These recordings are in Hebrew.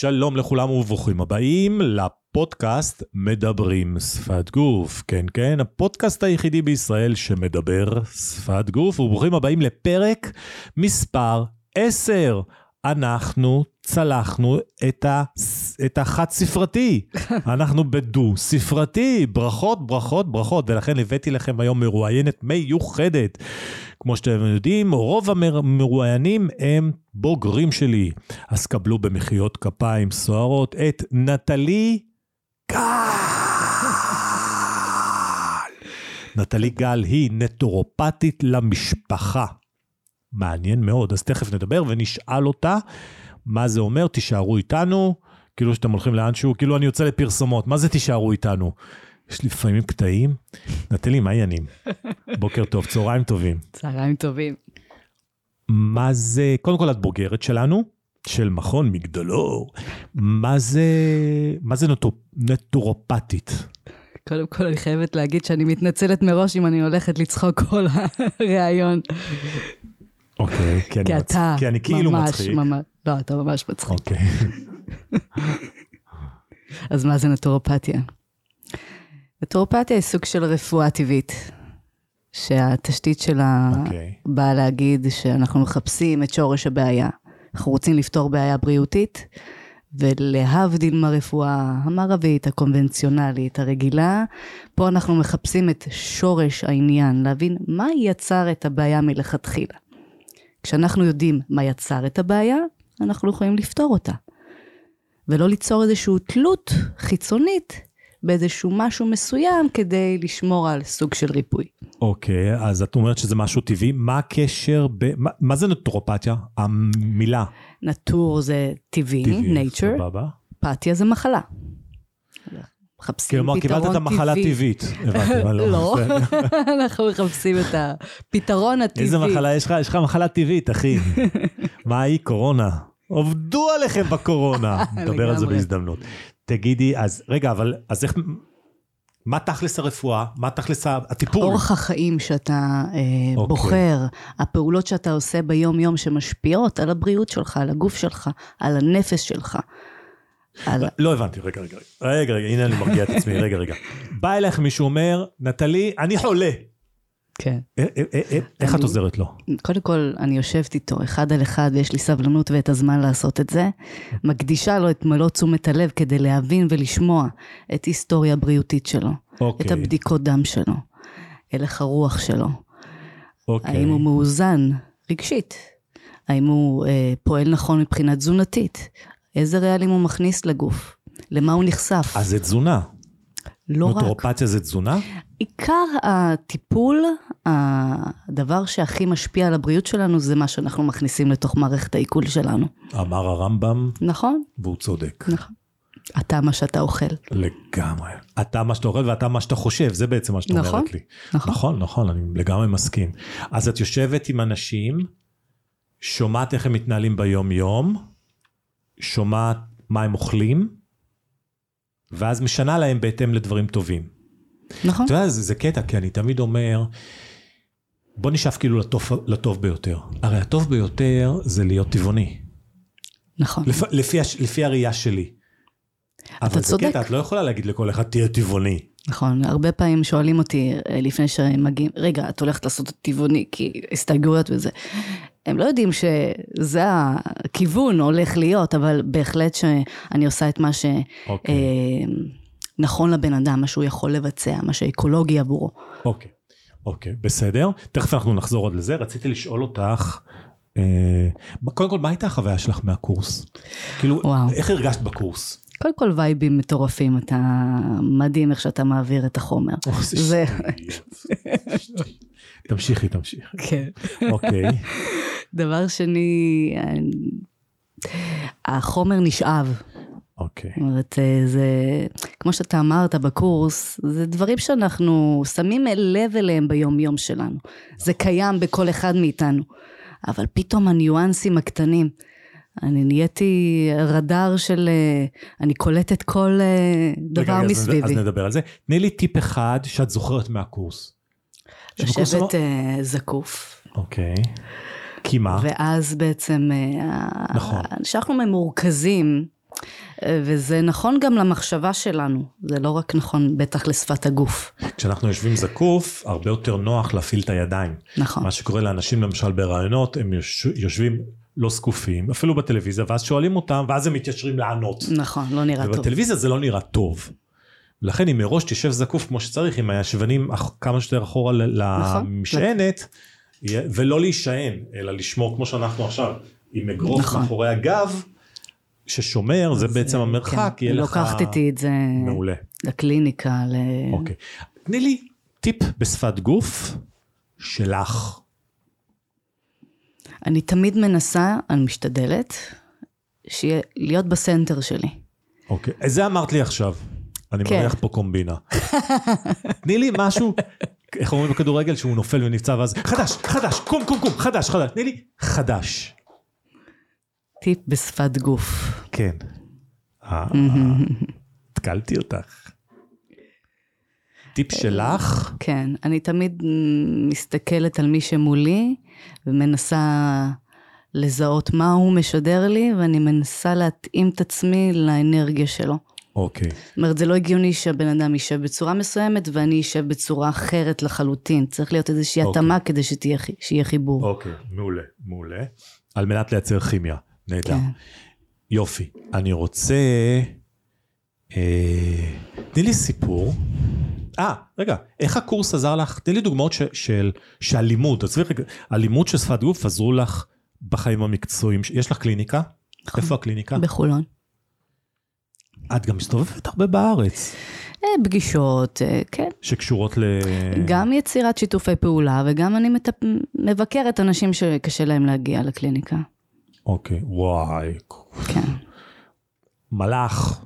שלום לכולם וברוכים הבאים לפודקאסט מדברים שפת גוף. כן, כן, הפודקאסט היחידי בישראל שמדבר שפת גוף, וברוכים הבאים לפרק מספר 10. אנחנו צלחנו את, ה, את החד ספרתי, אנחנו בדו ספרתי, ברכות, ברכות, ברכות, ולכן הבאתי לכם היום מרואיינת מיוחדת. כמו שאתם יודעים, רוב המרואיינים הם בוגרים שלי, אז קבלו במחיאות כפיים סוערות את נטלי גל. נטלי גל היא נטורופטית למשפחה. מעניין מאוד, אז תכף נדבר ונשאל אותה מה זה אומר, תישארו איתנו, כאילו שאתם הולכים לאנשהו, כאילו אני יוצא לפרסומות, מה זה תישארו איתנו? יש לי לפעמים קטעים. נטלי, מה העניינים? בוקר טוב, צהריים טובים. צהריים טובים. מה זה, קודם כל את בוגרת שלנו, של מכון מגדלור. מה זה, מה זה נטור, נטורופטית? קודם כל אני חייבת להגיד שאני מתנצלת מראש אם אני הולכת לצחוק כל הראיון. אוקיי, כי אני, כי מצ... אתה כי אני כאילו ממש, מצחיק. ממש, לא, אתה ממש מצחיק. אוקיי. אז מה זה נטורופתיה? נטורופתיה היא סוג של רפואה טבעית, שהתשתית שלה אוקיי. באה להגיד שאנחנו מחפשים את שורש הבעיה. אנחנו רוצים לפתור בעיה בריאותית, ולהבדיל מהרפואה המערבית, הקונבנציונלית, הרגילה, פה אנחנו מחפשים את שורש העניין, להבין מה יצר את הבעיה מלכתחילה. כשאנחנו יודעים מה יצר את הבעיה, אנחנו יכולים לפתור אותה. ולא ליצור איזושהי תלות חיצונית באיזשהו משהו מסוים כדי לשמור על סוג של ריפוי. אוקיי, אז את אומרת שזה משהו טבעי, מה הקשר, ב... מה, מה זה נטורופתיה? המילה. נטור זה טבעי, טבעי, nature, סבבה. פתיה זה מחלה. מחפשים כלומר, קיבלת פתרון את המחלה טבעי. מה לא, בסדר. אנחנו מחפשים את הפתרון הטבעי. איזה מחלה יש לך? יש לך מחלה טבעית, אחי. מה היא? קורונה. עובדו עליכם בקורונה. נדבר על זה. בהזדמנות. תגידי, אז רגע, אבל אז איך... מה תכלס הרפואה? מה תכלס הטיפול? אורח החיים שאתה אה, אוקיי. בוחר, הפעולות שאתה עושה ביום-יום שמשפיעות על הבריאות שלך, על הגוף שלך, על הנפש שלך. לא הבנתי, רגע, רגע, רגע, רגע, הנה אני מרגיע את עצמי, רגע, רגע. בא אליך מישהו אומר, נטלי, אני חולה. כן. אה, אה, אה, איך את עוזרת לו? קודם כל, אני יושבת איתו אחד על אחד ויש לי סבלנות ואת הזמן לעשות את זה. מקדישה לו את מלוא תשומת הלב כדי להבין ולשמוע את היסטוריה הבריאותית שלו, אוקיי. את הבדיקות דם שלו, הלך הרוח שלו, אוקיי. האם הוא מאוזן רגשית, האם הוא אה, פועל נכון מבחינה תזונתית, איזה רעלים הוא מכניס לגוף, למה הוא נחשף. אז זה תזונה. לא רק. נוטורופתיה זה תזונה? עיקר הטיפול, הדבר שהכי משפיע על הבריאות שלנו זה מה שאנחנו מכניסים לתוך מערכת העיכול שלנו. אמר הרמב"ם, נכון? והוא צודק. נכון. אתה מה שאתה אוכל. לגמרי. אתה מה שאתה אוכל ואתה מה שאתה חושב, זה בעצם מה שאת נכון, אומרת לי. נכון. נכון, נכון, אני לגמרי מסכים. אז את יושבת עם אנשים, שומעת איך הם מתנהלים ביום-יום, שומעת מה הם אוכלים, ואז משנה להם בהתאם לדברים טובים. נכון? אתה יודע, זה, זה קטע, כי אני תמיד אומר, בוא נשאף כאילו לטוב, לטוב ביותר. הרי הטוב ביותר זה להיות טבעוני, נכון. לפ, לפי, לפי הראייה שלי. אבל זה צודק. קטע, את לא יכולה להגיד לכל אחד, תהיה טבעוני. נכון. הרבה פעמים שואלים אותי אה, לפני שהם מגיעים, רגע, את הולכת לעשות טבעוני, כי הסתייגויות וזה. הם לא יודעים שזה הכיוון הולך להיות, אבל בהחלט שאני עושה את מה אוקיי. שנכון לבן אדם, מה שהוא יכול לבצע, מה שאקולוגי עבורו. אוקיי, אוקיי, בסדר. תכף אנחנו נחזור עוד לזה. רציתי לשאול אותך, אה, קודם כל, מה הייתה החוויה שלך מהקורס? כאילו, וואו. איך הרגשת בקורס? קודם כל וייבים מטורפים, אתה מדהים איך שאתה מעביר את החומר. זה. תמשיכי, תמשיכי. כן. אוקיי, דבר שני, החומר נשאב. אוקיי. זאת אומרת, אה, זה, כמו שאתה אמרת בקורס, זה דברים שאנחנו שמים לב אליהם ביום-יום שלנו. זה קיים בכל אחד מאיתנו. אבל פתאום הניואנסים הקטנים, אני נהייתי רדאר של, אה, אני קולטת כל אה, דבר רגע, אז- מסביבי. אז נדבר על זה. תני לי טיפ אחד שאת זוכרת מהקורס. לשבת לא- אה, זקוף. אוקיי. כי מה? ואז בעצם, אה, נכון. כשאנחנו ממורכזים, אה, וזה נכון גם למחשבה שלנו, זה לא רק נכון בטח לשפת הגוף. כשאנחנו יושבים זקוף, הרבה יותר נוח להפעיל את הידיים. נכון. מה שקורה לאנשים למשל ברעיונות, הם יוש- יושבים לא זקופים, אפילו בטלוויזיה, ואז שואלים אותם, ואז הם מתיישרים לענות. נכון, לא נראה טוב. ובטלוויזיה זה לא נראה טוב. לכן אם מראש תשב זקוף כמו שצריך, עם הישבנים כמה שיותר אחורה נכון. למשענת, ולא להישען, אלא לשמור כמו שאנחנו עכשיו, עם אגרוף נכון. מאחורי הגב, ששומר, זה בעצם המרחק, כן, יהיה לך... לוקחת איתי את זה מעולה. לקליניקה, ל... אוקיי. תני לי טיפ בשפת גוף שלך. אני תמיד מנסה, אני משתדלת, שיהיה, להיות בסנטר שלי. אוקיי. זה אמרת לי עכשיו. אני כן. מריח פה קומבינה. תני לי משהו, איך אומרים בכדורגל, שהוא נופל ונפצע ואז, חדש, חדש, קום, קום, קום, חדש, חדש. תני לי חדש. טיפ בשפת גוף. כן. אה, התקלתי אותך. טיפ שלך, כן, אני תמיד מסתכלת על מי שמולי ומנסה לזהות מה הוא משדר לי, ואני מנסה להתאים את עצמי לאנרגיה שלו. אוקיי. זאת אומרת, זה לא הגיוני שהבן אדם יישב בצורה מסוימת ואני אשב בצורה אחרת לחלוטין. צריך להיות איזושהי אוקיי. התאמה כדי שתהיה, שיהיה חיבור. אוקיי, מעולה, מעולה. על מנת לייצר כימיה, נהדר. כן. יופי, אני רוצה... אה, תני לי סיפור. אה, רגע, איך הקורס עזר לך? תני לי דוגמאות ש, של, שהלימוד, עזבי רגע, הלימוד של שפת גוף עזרו לך בחיים המקצועיים. יש לך קליניקה? נכון. איפה הקליניקה? בחולון. את גם מסתובבת הרבה בארץ, אה, פגישות, אה, כן. שקשורות ל... גם יצירת שיתופי פעולה וגם אני מטפ... מבקרת אנשים שקשה להם להגיע לקליניקה. אוקיי, וואי, כן. מלאך.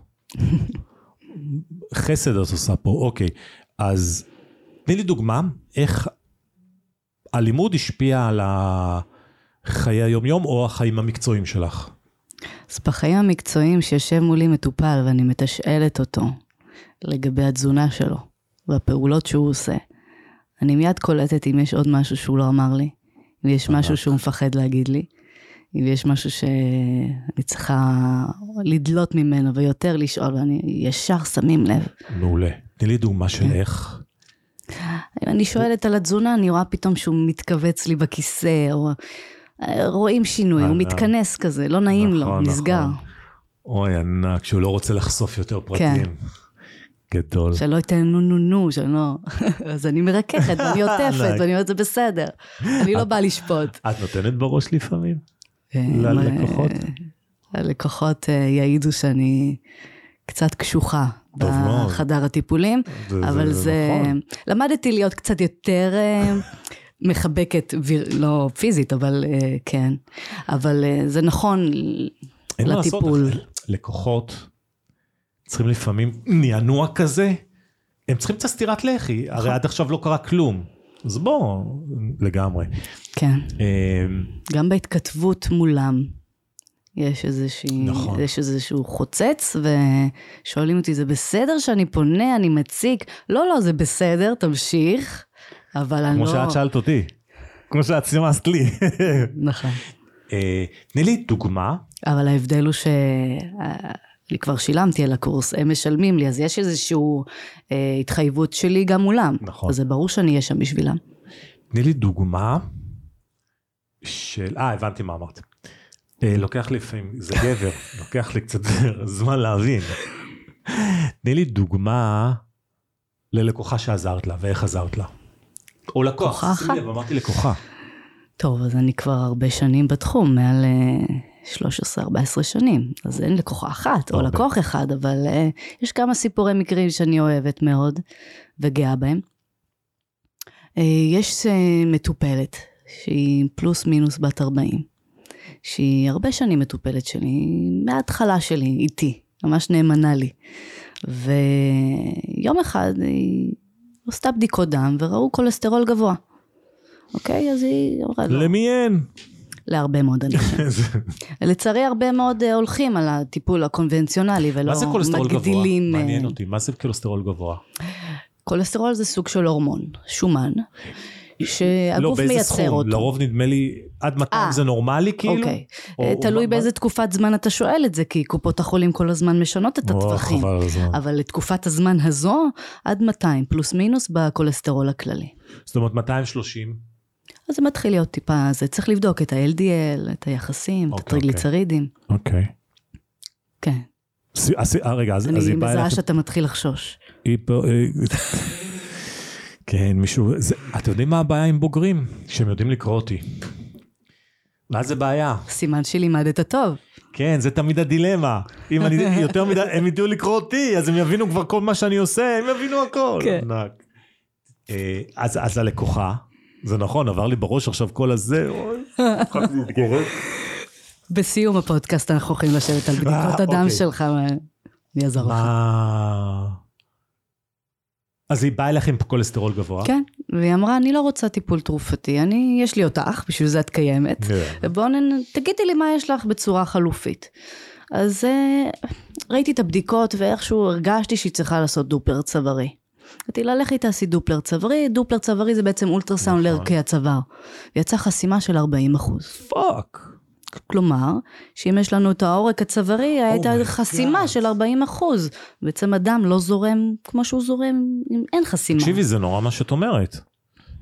חסד את עושה פה, אוקיי. אז תני לי דוגמה, איך הלימוד השפיע על חיי היומיום או החיים המקצועיים שלך. אז בחיים המקצועיים שיושב מולי מטופל ואני מתשאלת אותו לגבי התזונה שלו והפעולות שהוא עושה, אני מיד קולטת אם יש עוד משהו שהוא לא אמר לי, אם יש משהו שהוא מפחד להגיד לי, אם יש משהו שאני צריכה לדלות ממנו ויותר לשאול, ואני ישר שמים לב. מעולה. תני לי דוגמה של כן. איך. אני שואלת על התזונה, אני רואה פתאום שהוא מתכווץ לי בכיסא, או רואים שינוי, הוא. מתכנס כזה, לא נעים לו, נכון, נסגר. נכון. אוי, ענק, שהוא לא רוצה לחשוף יותר פרטים. גדול. שלא ייתן נו נו נו, שלא... אז אני מרככת, ואני עוטפת. ואני אומרת, זה בסדר. אני לא באה לשפוט. את נותנת בראש לפעמים? אה, ללקוחות? הלקוחות אה, יעידו שאני קצת קשוחה. בחדר הטיפולים, אבל זה. נכון. למדתי להיות קצת יותר אה, מחבקת, ויר- לא פיזית, אבל אה, כן. אבל אה, זה נכון אין מה לעשות, לטיפול. לקוחות צריכים לפעמים נענוע כזה, הם צריכים קצת סטירת לחי, נכון. הרי עד עכשיו לא קרה כלום. אז בוא, לגמרי. כן. אה, גם בהתכתבות מולם. יש איזושהי, נכון. יש איזשהו חוצץ, ושואלים אותי, זה בסדר שאני פונה, אני מציג? לא, לא, זה בסדר, תמשיך, אבל אני כמו לא... שאת שאלת אותי, כמו שאת סימסת לי. נכון. אה, תני לי דוגמה, אבל ההבדל הוא שאני כבר שילמתי על הקורס, הם משלמים לי, אז יש איזושהי אה, התחייבות שלי גם מולם. נכון. אז זה ברור שאני אהיה שם בשבילם. תני לי דוגמה של, אה הבנתי מה אמרת. אה, לוקח לי לפעמים, זה גבר, לוקח לי קצת זמן להבין. תני לי דוגמה ללקוחה שעזרת לה ואיך עזרת לה. או לקוח, לקוחה שימי לב, אחת. אמרתי לקוחה. טוב, אז אני כבר הרבה שנים בתחום, מעל אה, 13-14 שנים. אז אין לקוחה אחת, או. לקוח אחד, אבל אה, יש כמה סיפורי מקרים שאני אוהבת מאוד וגאה בהם. אה, יש אה, מטופלת, שהיא פלוס מינוס בת 40, שהיא הרבה שנים מטופלת שלי, מההתחלה שלי, איתי, ממש נאמנה לי. ויום אחד היא עשתה בדיקות דם וראו כולסטרול גבוה. אוקיי? אז היא אמרה לא. למי אין? להרבה מאוד אנשים. לצערי הרבה מאוד אה, הולכים על הטיפול הקונבנציונלי ולא מה זה כולסטרול גבוה? מגדילים... אה, מעניין אותי, מה זה כולסטרול גבוה? כולסטרול זה סוג של הורמון, שומן, שהגוף לא, באיזה מייצר סכום? אותו. לרוב נדמה לי, עד 200 אה, זה נורמלי כאילו? אוקיי. או- אה, או תלוי מה- באיזה תקופת זמן אתה שואל את זה, כי קופות החולים כל הזמן משנות את או, הטווחים. אבל לתקופת הזמן הזו, עד 200, פלוס מינוס בכולסטרול הכללי. זאת אומרת 230, אז זה מתחיל להיות טיפה, זה צריך לבדוק את ה-LDL, את היחסים, את אוקיי, הטריגליצרידים. אוקיי. כן. אה, רגע, אז אני היא באה מזהה אליך... שאתה מתחיל לחשוש. כן, מישהו... זה- אתם יודעים מה הבעיה עם בוגרים? שהם יודעים לקרוא אותי. מה זה בעיה? סימן שלימדת טוב. כן, זה תמיד הדילמה. אם אני יותר מדי, הם ידעו לקרוא אותי, אז הם יבינו כבר כל מה שאני עושה, הם יבינו הכל. כן. אה, אז, אז הלקוחה, זה נכון, עבר לי בראש עכשיו כל הזה, אוי. בסיום הפודקאסט אנחנו הולכים לשבת על בדיקות אה, הדם אוקיי. שלך, ואני אעזור לך. אז היא באה אליך עם כולסטרול גבוה? כן, והיא אמרה, אני לא רוצה טיפול תרופתי, אני, יש לי אותך, בשביל זה את קיימת. כן. ובואו נ... תגידי לי מה יש לך בצורה חלופית. אז uh, ראיתי את הבדיקות ואיכשהו הרגשתי שהיא צריכה לעשות דופלר צווארי. אמרתי לה, לכי תעשי דופלר צווארי, דופלר צווארי זה בעצם אולטרסאונד נכון. לעורקי הצוואר. ויצאה חסימה של 40 אחוז. fuck. כלומר, שאם יש לנו את העורק הצווארי, הייתה Oh my חסימה God. של 40 אחוז. בעצם הדם לא זורם כמו שהוא זורם אם אין חסימה. תקשיבי, זה נורא מה שאת אומרת.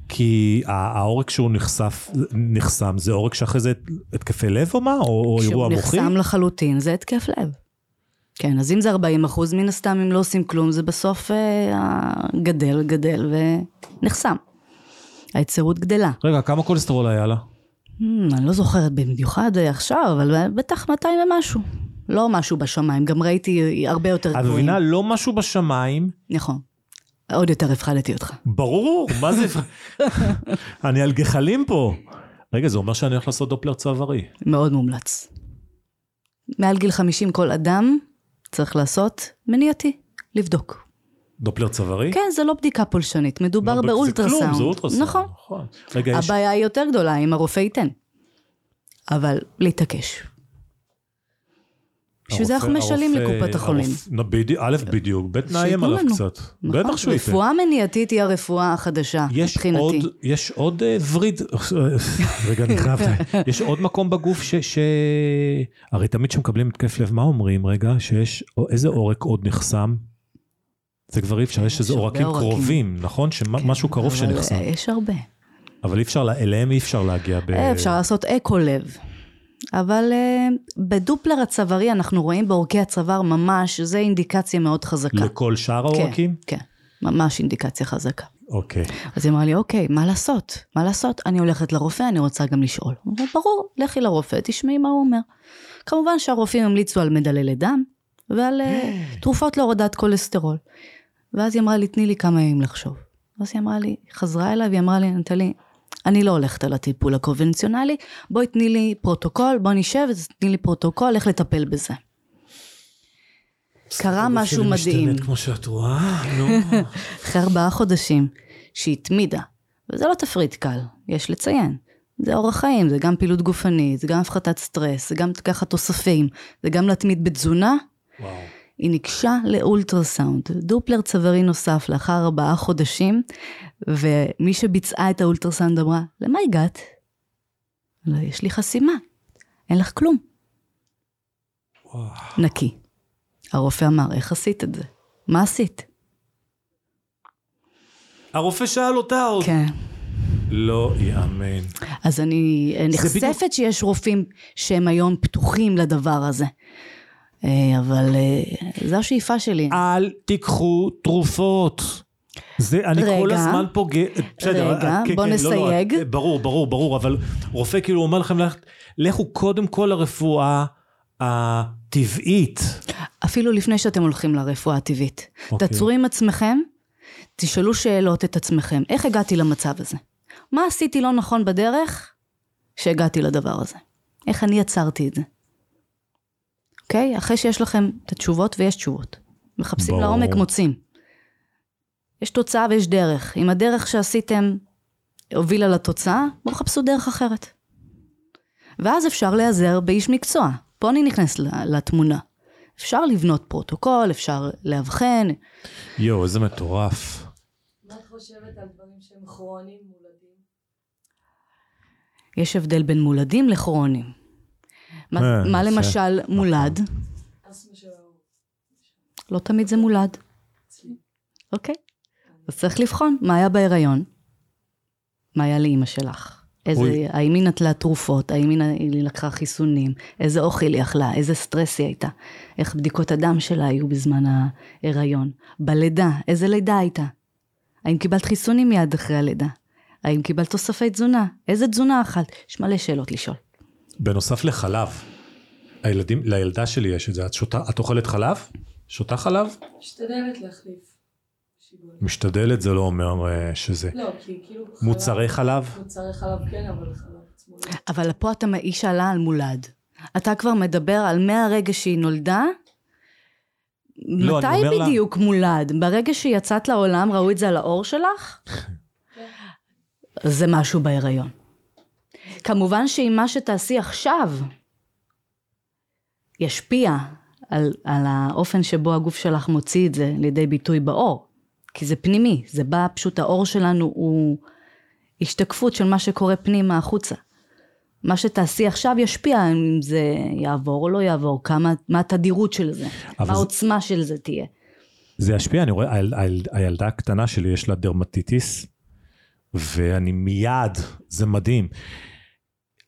כי העורק שהוא נחשף, נחסם, זה עורק שאחרי זה התקפי לב או מה? או אירוע כשהוא מוחי? נחסם לחלוטין, זה התקף לב. כן, אז אם זה 40 אחוז, מן הסתם, אם לא עושים כלום, זה בסוף אה, גדל, גדל ונחסם. היצירות גדלה. רגע, כמה כולסטרול היה לה? Hmm, אני לא זוכרת במיוחד עכשיו, אבל בטח 200 ומשהו. לא משהו בשמיים, גם ראיתי הרבה יותר את גבוהים. מבינה, לא משהו בשמיים, נכון. עוד יותר הפחדתי אותך. ברור, מה זה... אני על גחלים פה. רגע, זה אומר שאני הולך לעשות דופלר צווארי. מאוד מומלץ. מעל גיל 50 כל אדם צריך לעשות מניעתי, לבדוק. דופלר צווארי? כן, זה לא בדיקה פולשנית, מדובר לא, זה כלום, באולטרסאונד. זה אולטרסאונד. נכון. רגע, יש... הבעיה היא יותר גדולה, אם הרופא ייתן. אבל להתעקש. בשביל זה אנחנו הרופא- לקופת החולים. א', בדיוק, ב', נאיים עליו. קצת. נכון, בטח שהוא ייתן. רפואה מניעתית היא הרפואה החדשה, יש עוד, מבחינתי. יש עוד אה, וריד, רגע, אני חייב, יש עוד מקום בגוף ש... הרי תמיד כשמקבלים התקף לב, מה אומרים? רגע, שיש, איזה עורק עוד נחסם? זה כבר אי אפשר, יש איזה עורקים. קרובים, נכון? שמשהו קרוב אבל, שנחסם. אה, יש הרבה. אבל אי אפשר, אליהם אי אפשר להגיע ב... אה, אפשר לעשות אקו לב. אבל אה, בדופלר הצווארי אנחנו רואים בעורקי הצוואר ממש, זה אינדיקציה מאוד חזקה. לכל שאר העורקים? כן, כן, ממש אינדיקציה חזקה. אוקיי. אז היא אמרה לי, אוקיי, מה לעשות? מה לעשות? אני הולכת לרופא, אני רוצה גם לשאול. הוא ברור, לכי לרופא, תשמעי מה הוא אומר. כמובן שהרופאים המליצו על מדללי דם ועל תרופות להורדת כולסטרול. ואז היא אמרה לי, תני לי כמה ימים לחשוב. ואז היא אמרה לי, חזרה אליי והיא אמרה לי, נטלי, אני לא הולכת על הטיפול הקונבנציונלי, בואי תני לי פרוטוקול, בואי נשב, תני לי פרוטוקול, איך לטפל בזה. קרה משהו מדהים. כמו שאת רואה, נו. אחרי ארבעה חודשים שהיא התמידה, וזה לא תפריט קל, יש לציין. זה אורח חיים, זה גם פעילות גופנית, זה גם הפחתת סטרס, זה גם לקחת תוספים, זה גם להתמיד בתזונה. וואו. היא ניגשה לאולטרסאונד, דופלר צווארי נוסף לאחר ארבעה חודשים, ומי שביצעה את האולטרסאונד אמרה, למה הגעת? לא, יש לי חסימה, אין לך כלום. וואו. נקי. הרופא אמר, איך עשית את זה? מה עשית? הרופא שאל אותה עוד. כן. לא ייאמן. אז אני אה, בדיוק- נחשפת שיש רופאים שהם היום פתוחים לדבר הזה. אה, אבל אה, זו השאיפה שלי. אל תיקחו תרופות. זה, אני רגע. כל הזמן פוגע, בסדר, רגע, את- כן, בוא כן, לא, לא, נסייג. את- ברור, ברור, ברור, אבל רופא כאילו אומר לכם, ללכת- לכו קודם כל לרפואה הטבעית. אפילו לפני שאתם הולכים לרפואה הטבעית. אוקיי. תעצרו עם עצמכם, תשאלו שאלות את עצמכם. איך הגעתי למצב הזה? מה עשיתי לא נכון בדרך שהגעתי לדבר הזה? איך אני עצרתי את זה? אוקיי? אחרי שיש לכם את התשובות, ויש תשובות. מחפשים בירור. לעומק, מוצאים. יש תוצאה ויש דרך. אם הדרך שעשיתם הובילה לתוצאה, בואו חפשו דרך אחרת. ואז אפשר להיעזר באיש מקצוע. פה אני נכנס לתמונה. אפשר לבנות פרוטוקול, אפשר לאבחן. יואו, איזה מטורף. מה את חושבת על דברים שהם כרוניים מולדים? יש הבדל בין מולדים לכרוניים. מה, יפה. למשל מולד? לא תמיד זה מולד. אוקיי. אז צריך לבחון מה היה בהיריון, מה היה לאימא שלך. איזה. האם היא נטלה תרופות, האם היא לקחה חיסונים, איזה אוכל היא אכלה, איזה סטרס היא הייתה, איך בדיקות הדם שלה היו בזמן ההיריון, בלידה, איזה לידה הייתה, האם קיבלת חיסונים מיד אחרי הלידה, האם קיבלת תוספי תזונה, איזה תזונה אכלת, יש מלא שאלות לשאול. בנוסף לחלב, הילדים, לילדה שלי יש את זה, את, שותה, את אוכלת חלב? שותה חלב? משתדלת להחליף. שיבול. משתדלת זה לא אומר אה, שזה. לא, כי כאילו... מוצרי חלב? מוצרי חלב כן, אבל חלב עצמו לא. אבל פה אתה, היא שאלה על מולד. אתה כבר מדבר על מהרגע שהיא נולדה, לא, מתי אומר לה- בדיוק מולד? ברגע שיצאת לעולם, ראו את זה על העור שלך? זה משהו בהיריון. כמובן שאם מה שתעשי עכשיו ישפיע על, על האופן שבו הגוף שלך מוציא את זה לידי ביטוי בעור, כי זה פנימי, זה בא, פשוט העור שלנו הוא השתקפות של מה שקורה פנימה החוצה. מה שתעשי עכשיו ישפיע אם זה יעבור או לא יעבור, כמה, מה התדירות של זה, מה זה- העוצמה של זה תהיה. זה ישפיע, אני רואה, היל, היל, הילדה הקטנה שלי יש לה דרמטיטיס, ואני מיד, זה מדהים.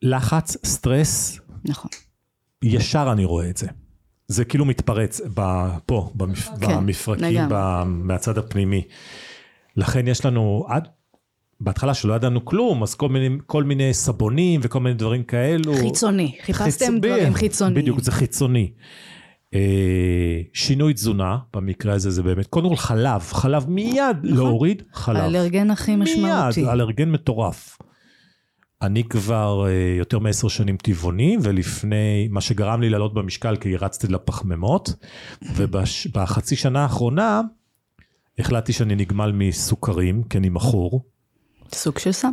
לחץ, סטרס, נכון. ישר אני רואה את זה. זה כאילו מתפרץ ב, פה, במפ, כן, במפרקים. ב, מהצד הפנימי. לכן יש לנו, עד, בהתחלה שלא ידענו כלום, אז כל מיני, כל מיני סבונים וכל מיני דברים כאלו. חיצוני, חיפשתם חיצ- דברים חיצוניים. בדיוק, זה חיצוני. אה, שינוי תזונה, במקרה הזה זה באמת, קודם כל חלב, חלב מיד להוריד, חלב. האלרגן הכי משמעותי. מיד, אלרגן מטורף. אני כבר אה, יותר מעשר שנים טבעוני, ולפני, מה שגרם לי לעלות במשקל, כי רצתי לפחמימות, ובחצי שנה האחרונה, החלטתי שאני נגמל מסוכרים, כי אני מכור. סוג של סם.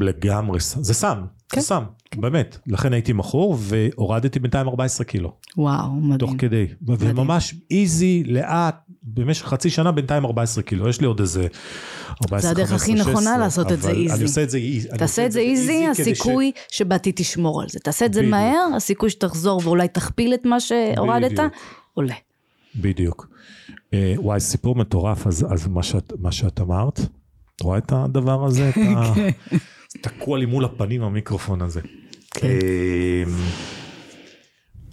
לגמרי, ס- זה סם, כן. זה סם, באמת. לכן הייתי מכור, והורדתי בינתיים 14 קילו, וואו, תוך מדהים. כדי. וממש איזי, לאט, במשך חצי שנה בינתיים 14 קילו. יש לי עוד איזה 14, זה הדרך 15, הכי נכונה 16, לעשות את זה איזי. אני עושה את זה איזי. אני תעשה את זה איזי, כדי ש- הסיכוי שבעתיד תשמור על זה. תעשה את זה בדיוק. מהר, הסיכוי שתחזור ואולי תכפיל את מה שהורדת. עולה. בדיוק. אה, וואי, סיפור מטורף, אז, אז מה, שאת, מה שאת אמרת, את רואה את הדבר הזה? את ה... כן. תקוע לי מול הפנים המיקרופון הזה. כן. אה,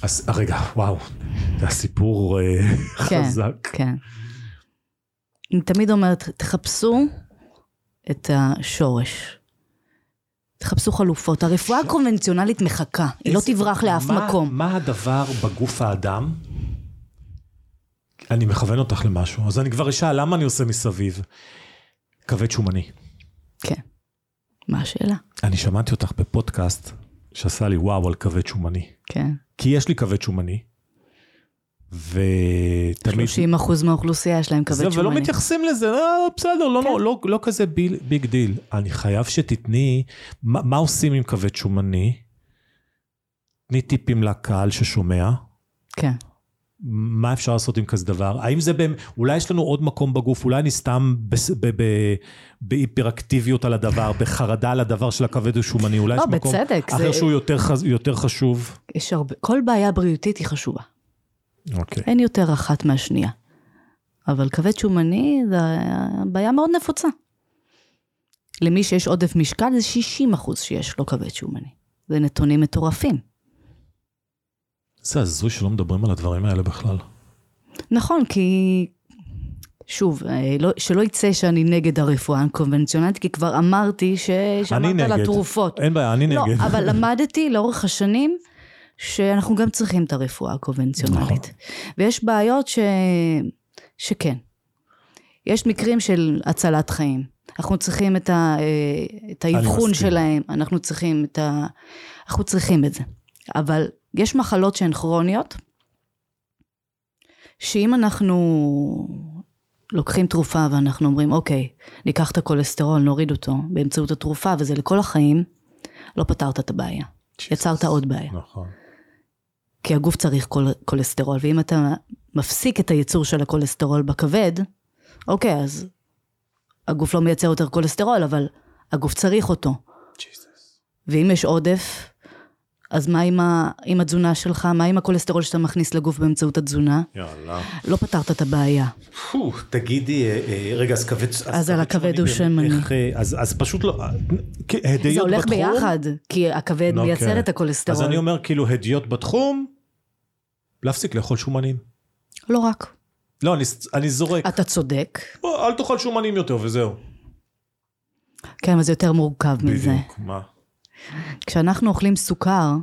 אז רגע, וואו, זה הסיפור אה, כן, חזק. כן. אני תמיד אומרת, תחפשו את השורש. תחפשו חלופות. הרפואה הקונבנציונלית מחכה, היא לא תברח לאף מה- מקום. מה הדבר בגוף האדם? אני מכוון אותך למשהו, אז אני כבר אשאל, למה אני עושה מסביב? כבד שומני. כן. מה השאלה? אני שמעתי אותך בפודקאסט שעשה לי וואו על כבד שומני. כן. כי יש לי כבד שומני, ותמיד... 30 אחוז מהאוכלוסייה יש להם כבד שומני. ולא מתייחסים לזה, אה, בסדר, לא, כן. לא, לא, לא כזה deal, big deal. אני חייב שתתני, מה, מה עושים עם כבד שומני? תני טיפים לקהל ששומע. כן. מה אפשר לעשות עם כזה דבר? האם זה, באמת, אולי יש לנו עוד מקום בגוף, אולי אני סתם בהיפראקטיביות על הדבר, בחרדה על הדבר של הכבד השומני, אולי לא, יש מקום בצדק, אחר זה- שהוא יותר, חז- יותר חשוב. יש הרבה, כל בעיה בריאותית היא חשובה. אוקיי. אין יותר אחת מהשנייה. אבל כבד שומני זה בעיה מאוד נפוצה. למי שיש עודף משקל זה 60 אחוז שיש לו כבד שומני. זה נתונים מטורפים. זה הזוי שלא מדברים על הדברים האלה בכלל. נכון, כי... שוב, אה, לא, שלא יצא שאני נגד הרפואה הקונבנציונלית, כי כבר אמרתי ששמעת על נגד. התרופות. אין בעיה, אני לא, נגד. אבל למדתי לאורך השנים שאנחנו גם צריכים את הרפואה הקונבנציונלית. נכון. ויש בעיות ש... שכן. יש מקרים של הצלת חיים. אנחנו צריכים את, ה... אה, את האבחון. שלהם, אנחנו צריכים את ה... אנחנו צריכים את זה. אבל יש מחלות שהן כרוניות, שאם אנחנו לוקחים תרופה ואנחנו אומרים, אוקיי, ניקח את הכולסטרול, נוריד אותו באמצעות התרופה, וזה לכל החיים, לא פתרת את הבעיה. יצרת עוד בעיה. נכון. כי הגוף צריך קול, כולסטרול, ואם אתה מפסיק את הייצור של הכולסטרול בכבד, אוקיי, אז הגוף לא מייצר יותר כולסטרול, אבל הגוף צריך אותו. ואם יש עודף, אז מה עם, ה, עם התזונה שלך? מה עם הכולסטרול שאתה מכניס לגוף באמצעות התזונה? יאללה. לא פתרת את הבעיה. פו, תגידי, אה, אה, רגע, אז כבד... אז על הכבד הוא שמני. איך, אה, אז אז פשוט לא... הדיוט זה הולך בתחום? ביחד, כי הכבד אוקיי. מייצר את הכולסטרול. אז אני אומר, כאילו, הדיוט בתחום, להפסיק לאכול שומנים. לא רק. לא, אני, אני זורק. אתה צודק. בוא, אל תאכל שומנים יותר וזהו. כן, אבל זה יותר מורכב מזה. בדיוק, מה? כשאנחנו אוכלים סוכר,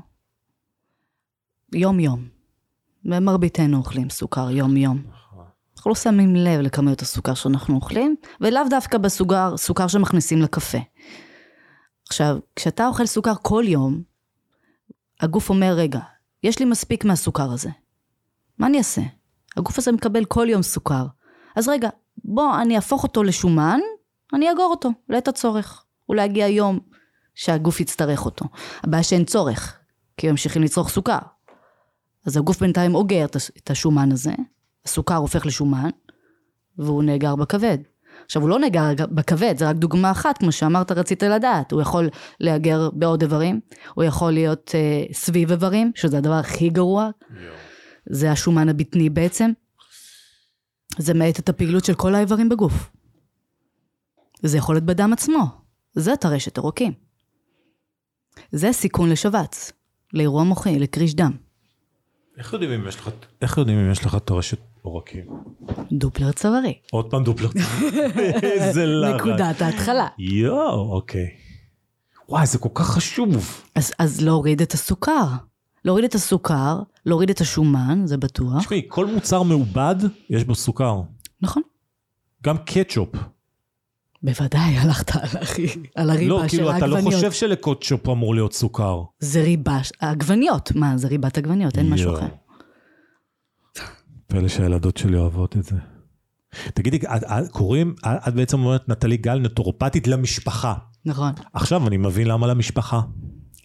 יום-יום, ומרביתנו אוכלים סוכר יום-יום. אנחנו לא שמים לב לכמויות הסוכר שאנחנו אוכלים, ולאו דווקא בסוכר, סוכר שמכניסים לקפה. עכשיו, כשאתה אוכל סוכר כל יום, הגוף אומר, רגע, יש לי מספיק מהסוכר הזה. מה אני אעשה? הגוף הזה מקבל כל יום סוכר. אז רגע, בוא, אני אהפוך אותו לשומן, אני אאגור אותו, לעת הצורך. אולי יגיע יום שהגוף יצטרך אותו. הבעיה שאין צורך, כי הם ממשיכים לצרוך סוכר. אז הגוף בינתיים אוגר את הש- את השומן הזה, הסוכר הופך לשומן, והוא נאגר בכבד. עכשיו, הוא לא נאגר בכבד, זה רק דוגמה אחת, כמו שאמרת, רצית לדעת. הוא יכול להיאגר בעוד איברים, הוא יכול להיות אה, סביב איברים, שזה הדבר הכי גרוע, זה השומן הבטני בעצם. זה מאט את הפעילות של כל האיברים בגוף. זה יכול להיות בדם עצמו. זה טרשת עורקים. זה סיכון לשבץ, לאירוע מוחי, לקריש דם. איך יודעים אם יש לך, איך יודעים אם יש לך טרשת עורקים? דופלר צווארי. עוד פעם דופלר. איזה לחץ. נקודת ההתחלה. יואו, אוקיי. וואי, זה כל כך חשוב. אז, אז להוריד את הסוכר. להוריד את הסוכר, להוריד את השומן, זה בטוח. תשמעי, כל מוצר מעובד, יש בו סוכר. נכון. גם קטשופ. בוודאי, הלכת על, הכי, על הריבה לא, של כאילו, אתה לא העגבניות. חושב שלקוטשופ אמור להיות סוכר. זה ריבה, העגבניות. מה, זה ריבת עגבניות, אין משהו יואו. אחר. פלא שהילדות שלי אוהבות את זה. תגידי, את, את, קוראים, את, את בעצם אומרת נטלי גל נטורופטית למשפחה. נכון. עכשיו אני מבין למה למשפחה.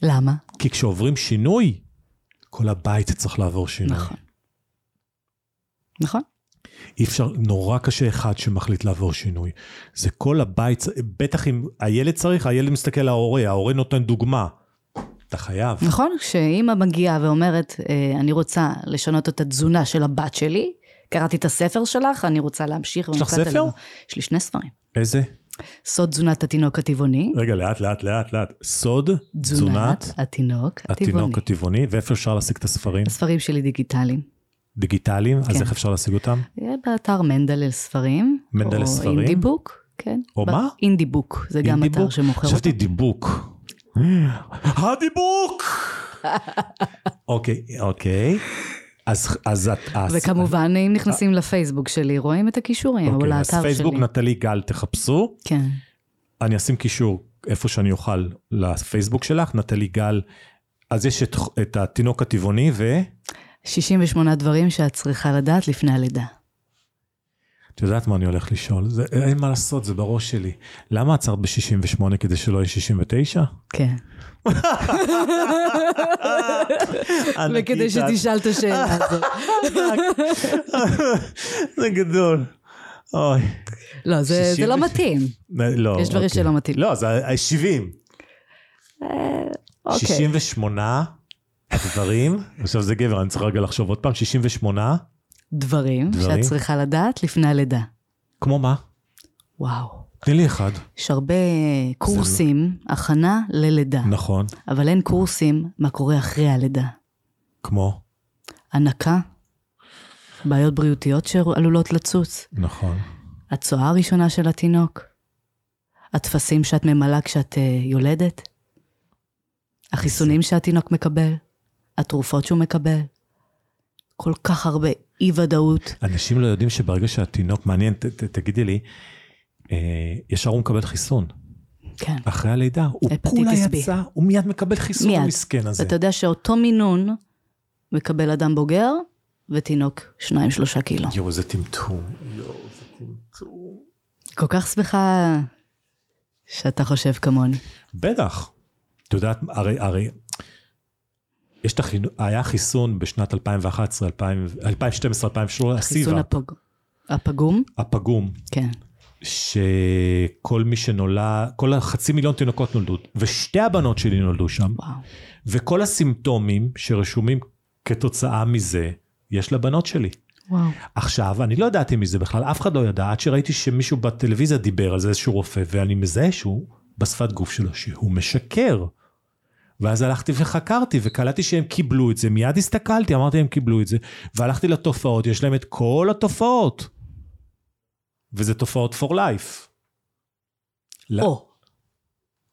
למה? כי כשעוברים שינוי, כל הבית צריך לעבור שינוי. נכון. נכון? אי אפשר, נורא קשה אחד שמחליט לעבור שינוי. זה כל הבית, בטח אם הילד צריך, הילד מסתכל על ההורה, ההורה נותן דוגמה. אתה חייב. נכון, כשאימא מגיעה ואומרת, אה, אני רוצה לשנות את התזונה של הבת שלי, קראתי את הספר שלך, אני רוצה להמשיך. יש לך ספר? יש לי שני ספרים. איזה? סוד תזונת התינוק הטבעוני, רגע, לאט, לאט, לאט, לאט. סוד, תזונת, התינוק הטבעוני. התינוק הטבעוני, ואיפה אפשר להשיג את הספרים? הספרים שלי דיגיטליים. דיגיטליים? אז כן. איך אפשר להשיג אותם? יהיה באתר מנדל ספרים. מנדל ספרים? או אינדי בוק, כן. או מה? אינדי בוק, זה גם אתר אינדיבוק? שמוכר אותו. חשבתי דיבוק. הדיבוק! אוקיי, אוקיי. אז, אז את... אז- וכמובן, אם נכנסים לפייסבוק שלי, רואים את הכישורים, או אוקיי, אז לאתר פייסבוק שלי. נטלי גל תחפשו. כן. אני אשים קישור איפה שאני אוכל לפייסבוק שלך, נטלי גל. אז יש את, את התינוק הטבעוני ו... 68 דברים שאת צריכה לדעת לפני הלידה. את יודעת מה אני הולך לשאול? זה, אין מה לעשות, זה בראש שלי. למה עצרת ב-68 כדי שלא יהיה 69? כן. וכדי שתשאל את השאלה הזאת. זה גדול. אוי. לא, זה זה 60 לא מתאים. לא, יש דברים אוקיי. שלא מתאים. לא, זה ה- 70. אוקיי. 68 דברים, עכשיו זה גבר, אני צריך רגע לחשוב עוד פעם, 68, דברים דברים? שאת צריכה לדעת לפני הלידה. כמו מה? וואו. תני לי אחד. יש הרבה קורסים, הכנה ללידה, נכון, אבל אין קורסים מה קורה אחרי הלידה. כמו, הנקה, בעיות בריאותיות שעלולות לצוץ, נכון. הצואה הראשונה של התינוק, הטפסים שאת ממלאה כשאת אה, יולדת, החיסונים שהתינוק מקבל, התרופות שהוא מקבל. כל כך הרבה אי-ודאות. אנשים לא יודעים שברגע שהתינוק, מעניין, ת, ת, תגידי לי, אה, ישר הוא מקבל חיסון. כן. אחרי הלידה, הוא כולה. יצא, הוא מיד מקבל חיסון מיד. המסכן הזה. ואתה יודע שאותו מינון מקבל אדם בוגר ותינוק שניים שלושה קילו. יואו, איזה טמטום. יואו, איזה טמטום. כל כך שמחה שאתה חושב כמוני. בטח. את יודעת, הרי, הרי, יש את החינוך, היה חיסון בשנת 2011, 2012, 2013, חיסון הסיבה, הפג... הפגום? הפגום. כן. שכל מי שנולד, כל החצי מיליון תינוקות נולדו, ושתי הבנות שלי נולדו שם, וואו. וכל הסימפטומים שרשומים כתוצאה מזה, יש לבנות שלי. וואו. עכשיו, אני לא ידעתי מזה בכלל, אף אחד לא ידע, עד שראיתי שמישהו בטלוויזיה דיבר על זה, איזשהו רופא, ואני מזהה שהוא, בשפת גוף שלו, שהוא משקר. ואז הלכתי וחקרתי, וקלטתי שהם קיבלו את זה, מיד הסתכלתי, אמרתי הם קיבלו את זה, והלכתי לתופעות, יש להם את כל התופעות. וזה תופעות for life. או,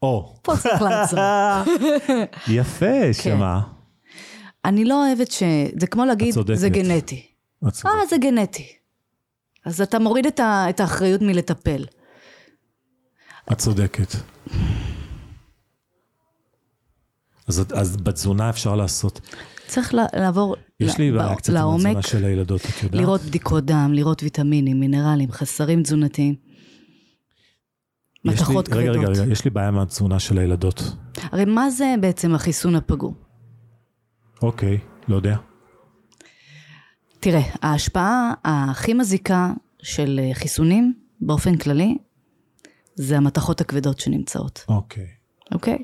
או. פה צריך לעצור. יפה, שמה? אני לא אוהבת ש... זה כמו להגיד. זה גנטי. אה, זה גנטי. אז אתה מוריד את, ה... את האחריות מלטפל. את צודקת. אז, אז בתזונה אפשר לעשות. צריך לעבור יש לי בעיה קצת עם התזונה לעומק, של הילדות, את יודעת? לראות בדיקות דם, לראות ויטמינים, מינרלים, חסרים תזונתיים. מתכות רגע, רגע, כבדות. רגע, יש לי בעיה עם התזונה של הילדות. הרי מה זה בעצם החיסון הפגום? אוקיי, לא יודע. תראה, ההשפעה הכי מזיקה של אה, חיסונים באופן כללי, זה המתכות הכבדות שנמצאות, אוקיי. אוקיי?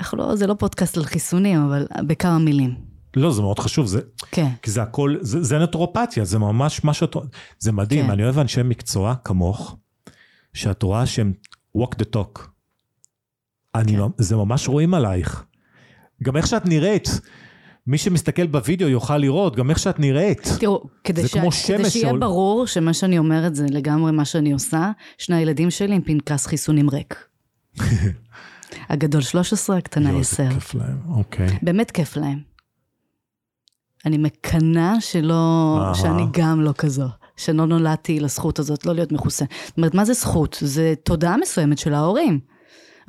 אנחנו לא, זה לא פודקאסט על חיסונים, אבל בכמה מילים. לא, זה מאוד חשוב, זה, כן, כי זה הכל, זה, זה נטורופתיה, זה ממש מה שאת... זה מדהים, כן. אני אוהב אנשי מקצוע כמוך, שאת רואה שהם walk the talk. אני, כן. זה ממש רואים עלייך. גם איך שאת נראית. מי שמסתכל בווידאו יוכל לראות, גם איך שאת נראית. תראו, כדי, ש... כדי שיהיה שעול- ברור שמה שאני אומרת זה לגמרי מה שאני עושה, שני הילדים שלי עם פנקס חיסונים ריק. הגדול 13, הקטנה יואו, איזה 10. כיף להם, אוקיי. באמת כיף להם. אני מקנאה שלא. שאני גם לא כזו, שלא נולדתי לזכות הזאת, לא להיות מחוסן. זאת אומרת, מה זה זכות? זה תודעה מסוימת של ההורים.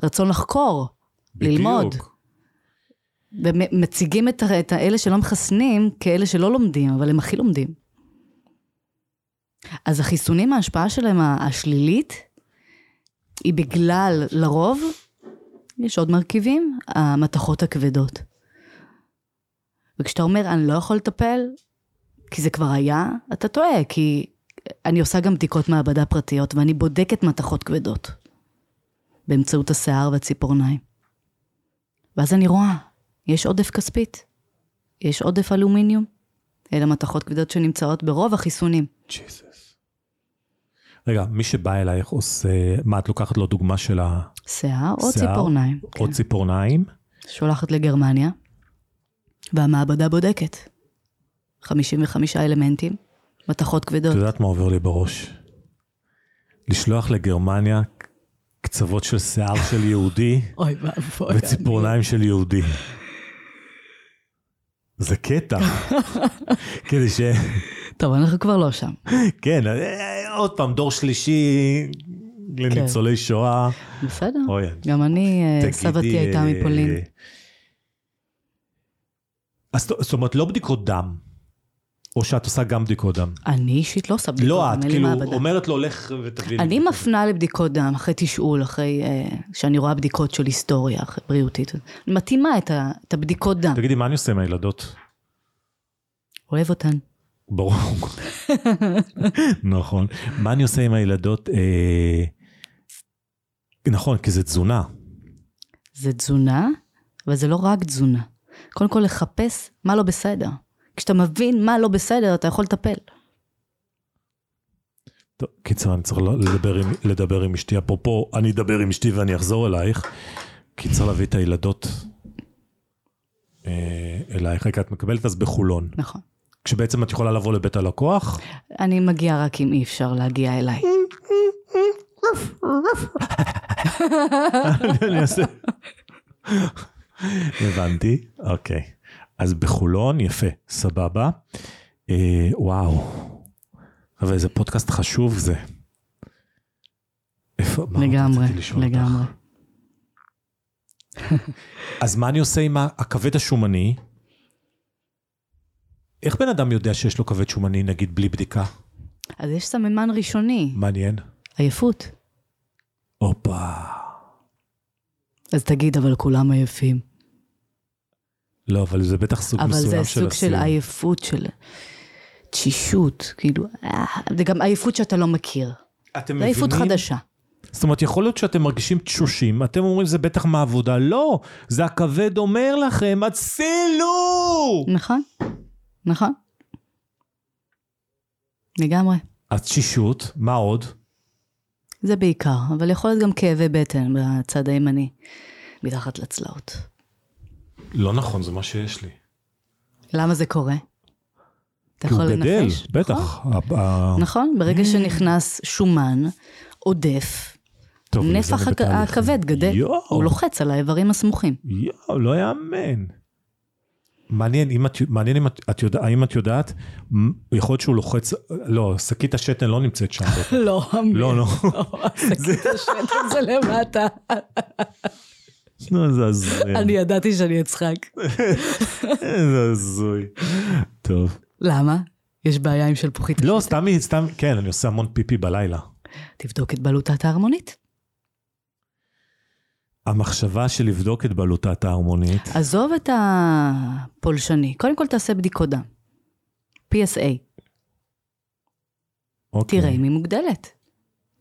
רצון לחקור, ללמוד. בדיוק. ומציגים את, את האלה שלא מחסנים כאלה שלא לומדים, אבל הם הכי לומדים. אז החיסונים, ההשפעה שלהם השלילית, היא בגלל, לרוב, יש עוד מרכיבים, המתכות הכבדות. וכשאתה אומר, אני לא יכול לטפל, כי זה כבר היה, אתה טועה, כי אני עושה גם בדיקות מעבדה פרטיות, ואני בודקת מתכות כבדות, באמצעות השיער והציפורניים. ואז אני רואה, יש עודף כספית, יש עודף אלומיניום, אלה מתכות כבדות שנמצאות ברוב החיסונים. ג'יזוס. רגע, מי שבא אלייך עושה, מה, את לוקחת לו דוגמה של ה... שיער או שיער, ציפורניים. עוד כן. ציפורניים? שולחת לגרמניה, והמעבדה בודקת. 55 אלמנטים, מתכות כבדות. את יודעת מה עובר לי בראש? לשלוח לגרמניה קצוות של שיער של יהודי אוי ואבוי. וציפורניים של יהודי. זה קטע. כדי ש... טוב, אנחנו כבר לא שם. כן, אה, עוד פעם, דור שלישי לניצולי שואה. בסדר. גם אני, אה, סבתי הייתה אה, מפולין. אז זאת- אומרת, לא בדיקות דם. או שאת עושה גם בדיקות דם. אני אישית לא עושה בדיקות, לא את, אין לי כאילו, מעבדה. אומרת לו, לך ותביא לי. אני בדיקות. מפנה לבדיקות דם אחרי תשאול, אחרי אה, שאני רואה בדיקות של היסטוריה בריאותית. מתאימה את, ה, את הבדיקות דם. תגידי, מה אני עושה עם הילדות? אוהב אותן. ברור. נכון. מה אני עושה עם הילדות? אה, נכון, כי זה תזונה. זה תזונה, אבל זה לא רק תזונה. קודם כל לחפש מה לא בסדר. כשאתה מבין מה לא בסדר, אתה יכול לטפל. טוב, קיצר, אני צריך לדבר עם, לדבר עם אשתי. אפרופו, אני אדבר עם אשתי ואני אחזור אלייך. כי צריך להביא את הילדות אה, אלייך. רגע, את מקבלת אז בחולון. נכון. כשבעצם את יכולה לבוא לבית הלקוח. אני מגיעה רק אם אי אפשר להגיע אליי. הבנתי, אוקיי. אז בחולון, יפה, סבבה. אה, וואו. אבל איזה פודקאסט חשוב זה. איפה, מה לגמרי? לגמרי. אז מה אני עושה עם הכבד השומני? איך בן אדם יודע שיש לו כבד שומני, נגיד, בלי בדיקה? אז יש סממן ראשוני, מעניין. עייפות. הופה. אז תגיד, אבל כולם עייפים. לא, אבל זה בטח סוג אבל מסוים זה של סוג של. עייפות, של תשישות, כאילו, אה, זה גם עייפות שאתה לא מכיר. אתם זה עייפות מבינים? חדשה. זאת אומרת, יכול להיות שאתם מרגישים תשושים, אתם אומרים זה בטח מהעבודה, לא, זה הכבד אומר לכם, הצילו! נכון, נכון. לגמרי. התשישות, מה עוד? זה בעיקר, אבל יכול להיות גם כאבי בטן בצד הימני, מתחת לצלעות. לא נכון, זה מה שיש לי. למה זה קורה? אתה כי הוא יכול גדל, לנחש? בטח. ה- נכון, ברגע שנכנס שומן עודף, טוב, נפח. הכבד גדל, יואו. הוא לוחץ על האיברים הסמוכים. יואו, לא יאמן. מעניין, אם את, מעניין אם את, את יודע, האם את יודעת, יכול להיות שהוא לוחץ, לא, שקית השתן לא נמצאת שם. בטח. לא, לא, לא. שקית השטן זה למטה. לא, זה הזוי. אני ידעתי שאני אצחק. זה הזוי. טוב. למה? יש בעיה עם שלפוחית. לא, סתם, סתם, כן, אני עושה המון פיפי בלילה. תבדוק את בלוטת ההרמונית. המחשבה של לבדוק את בלוטת ההרמונית, עזוב את הפולשני, קודם כל תעשה בדיקות דם. PSA, אוקיי. תראה אם היא מוגדלת.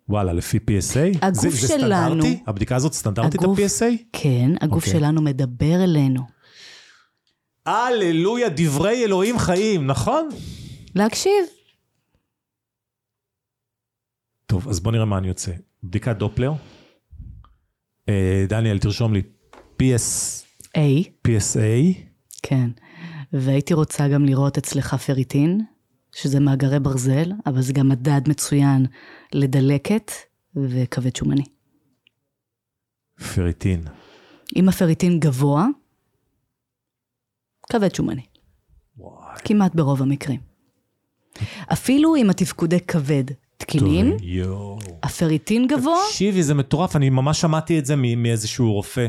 וואלה, לפי PSA? הגוף זה, זה שלנו- סטנדרטי? הבדיקה הזאת סטנדרטית הגוף- ה-PSA? כן, הגוף אוקיי. שלנו מדבר אלינו. הללויה, דברי אלוהים חיים, נכון? להקשיב. טוב, אז בוא נראה מה אני יוצא. בדיקת דופלר. אה, דניאל, תרשום לי. PS, A, PSA. כן. והייתי רוצה גם לראות אצלך פריטין, שזה מאגרי ברזל, אבל זה גם מדד מצוין לדלקת וכבד שומני. פריטין. אם הפריטין גבוה, כבד שומני. וואי. כמעט ברוב המקרים. אפילו אם התפקודי כבד תקינים. הפריטין גבוה, תקשיבי, זה מטורף, אני ממש שמעתי את זה מאיזשהו רופא.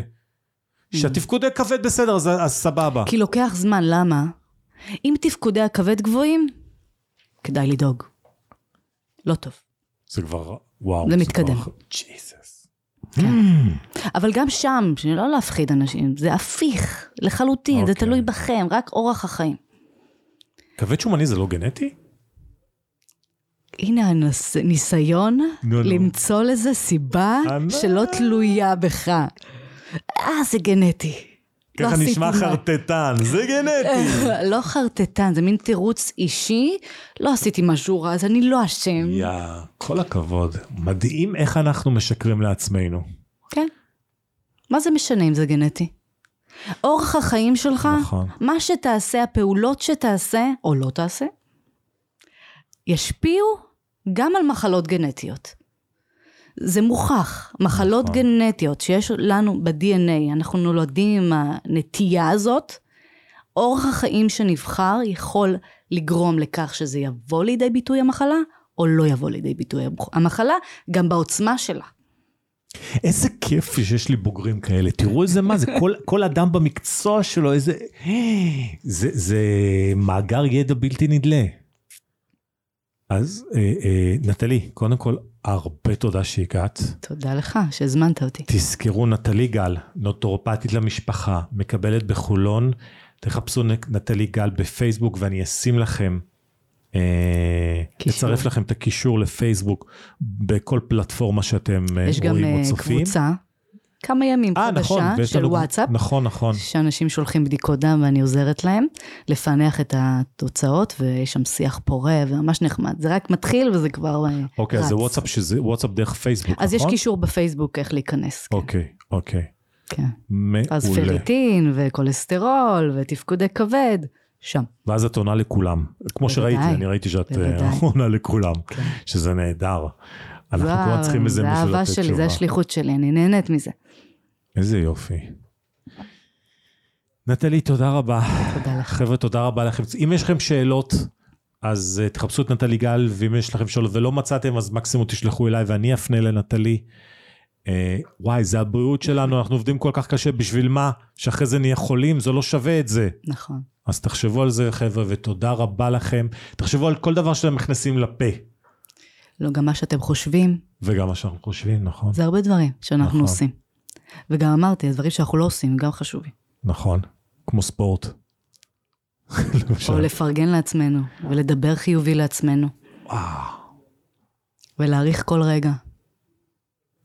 שהתפקוד כבד בסדר, אז, אז סבבה. כי לוקח זמן, למה? אם תפקודי הכבד גבוהים, כדאי לדאוג. לא טוב. זה כבר, וואו. זה מתקדם. כבר- ג'יזוס. כן. אבל גם שם, שלא להפחיד אנשים, זה הפיך לחלוטין, זה אוקיי. תלוי בכם, רק אורח החיים. כבד שומני זה לא גנטי? הנה הניסיון נו, נו. למצוא לזה סיבה ענק. שלא תלויה בך. אה, זה גנטי. לא ככה עשיתי נשמע חרטטן, זה גנטי. לא חרטטן, זה מין תירוץ אישי, לא עשיתי משהו רע, אז אני לא אשם. יא, כל הכבוד. מדהים איך אנחנו משקרים לעצמנו. כן. מה זה משנה אם זה גנטי? אורח החיים שלך, נכון. מה שתעשה, הפעולות שתעשה, או לא תעשה, ישפיעו גם על מחלות גנטיות. זה מוכח, מחלות נכון. גנטיות שיש לנו ב-DNA, אנחנו נולדים עם הנטייה הזאת, אורח החיים שנבחר יכול לגרום לכך שזה יבוא לידי ביטוי המחלה, או לא יבוא לידי ביטוי המחלה, גם בעוצמה שלה. איזה כיף שיש לי בוגרים כאלה, תראו איזה מה זה, כל, כל אדם במקצוע שלו, איזה... זה, זה מאגר ידע בלתי נדלה. אז אה, אה, נטלי, קודם כל, הרבה תודה שהגעת. תודה לך שהזמנת אותי. תזכרו, נטלי גל, נוטורופטית למשפחה, מקבלת בחולון, תחפשו נטלי גל בפייסבוק ואני אשים לכם, אה. אצרף לכם את הקישור לפייסבוק בכל פלטפורמה שאתם אה, יש גם רואים או אה, צופים. קבוצה, כמה ימים אה, נכון, חדשה ויש של לנו- וואטסאפ, נכון, נכון. שאנשים שולחים בדיקות דם ואני עוזרת להם לפענח את התוצאות, ויש שם שיח פורה וממש נחמד. זה רק מתחיל וזה כבר אה, אוקיי, אז זה רץ. וואטסאפ, שזה וואטסאפ דרך פייסבוק, נכון? אז יש קישור בפייסבוק איך להיכנס. כן. אוקיי, אוקיי. כן. מעולה. אז פריטין וכולסטרול ותפקודי כבד, שם. ואז את עונה לכולם. כמו בוודאי, שראיתי, אני ראיתי שאת אה, בוודאי. עונה לכולם, כן. שזה נהדר. אנחנו כבר צריכים איזה זה מישהו האהבה לתת שלי, תשובה. זה השליחות שלי, אני נהנית מזה. איזה יופי. נטלי, תודה רבה. תודה לך. חבר'ה, תודה רבה לכם. אם יש לכם שאלות, אז uh, תחפשו את נטלי גל, ואם יש לכם שאלות ולא מצאתם, אז מקסימום תשלחו אליי ואני אפנה לנטלי. Uh, וואי, זה הבריאות שלנו, אנחנו עובדים כל כך קשה, בשביל מה? שאחרי זה נהיה חולים, זה לא שווה את זה. נכון. אז תחשבו על זה, חבר'ה, ותודה רבה לכם. תחשבו על כל דבר שאתם מכניסים לפה, לא, גם מה שאתם חושבים, וגם מה שאנחנו חושבים, נכון? זה הרבה דברים שאנחנו נכון. עושים. וגם אמרתי, הדברים שאנחנו לא עושים, גם חשובים. נכון, כמו ספורט. או לפרגן לעצמנו, ולדבר חיובי לעצמנו. וואו. ולהעריך כל רגע.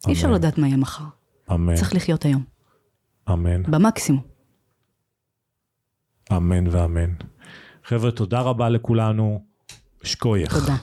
אי אפשר אמן. לדעת מה יהיה מחר. אמן, צריך לחיות היום, אמן, במקסימום. אמן ואמן. חבר'ה, תודה רבה לכולנו. שקוייך. תודה.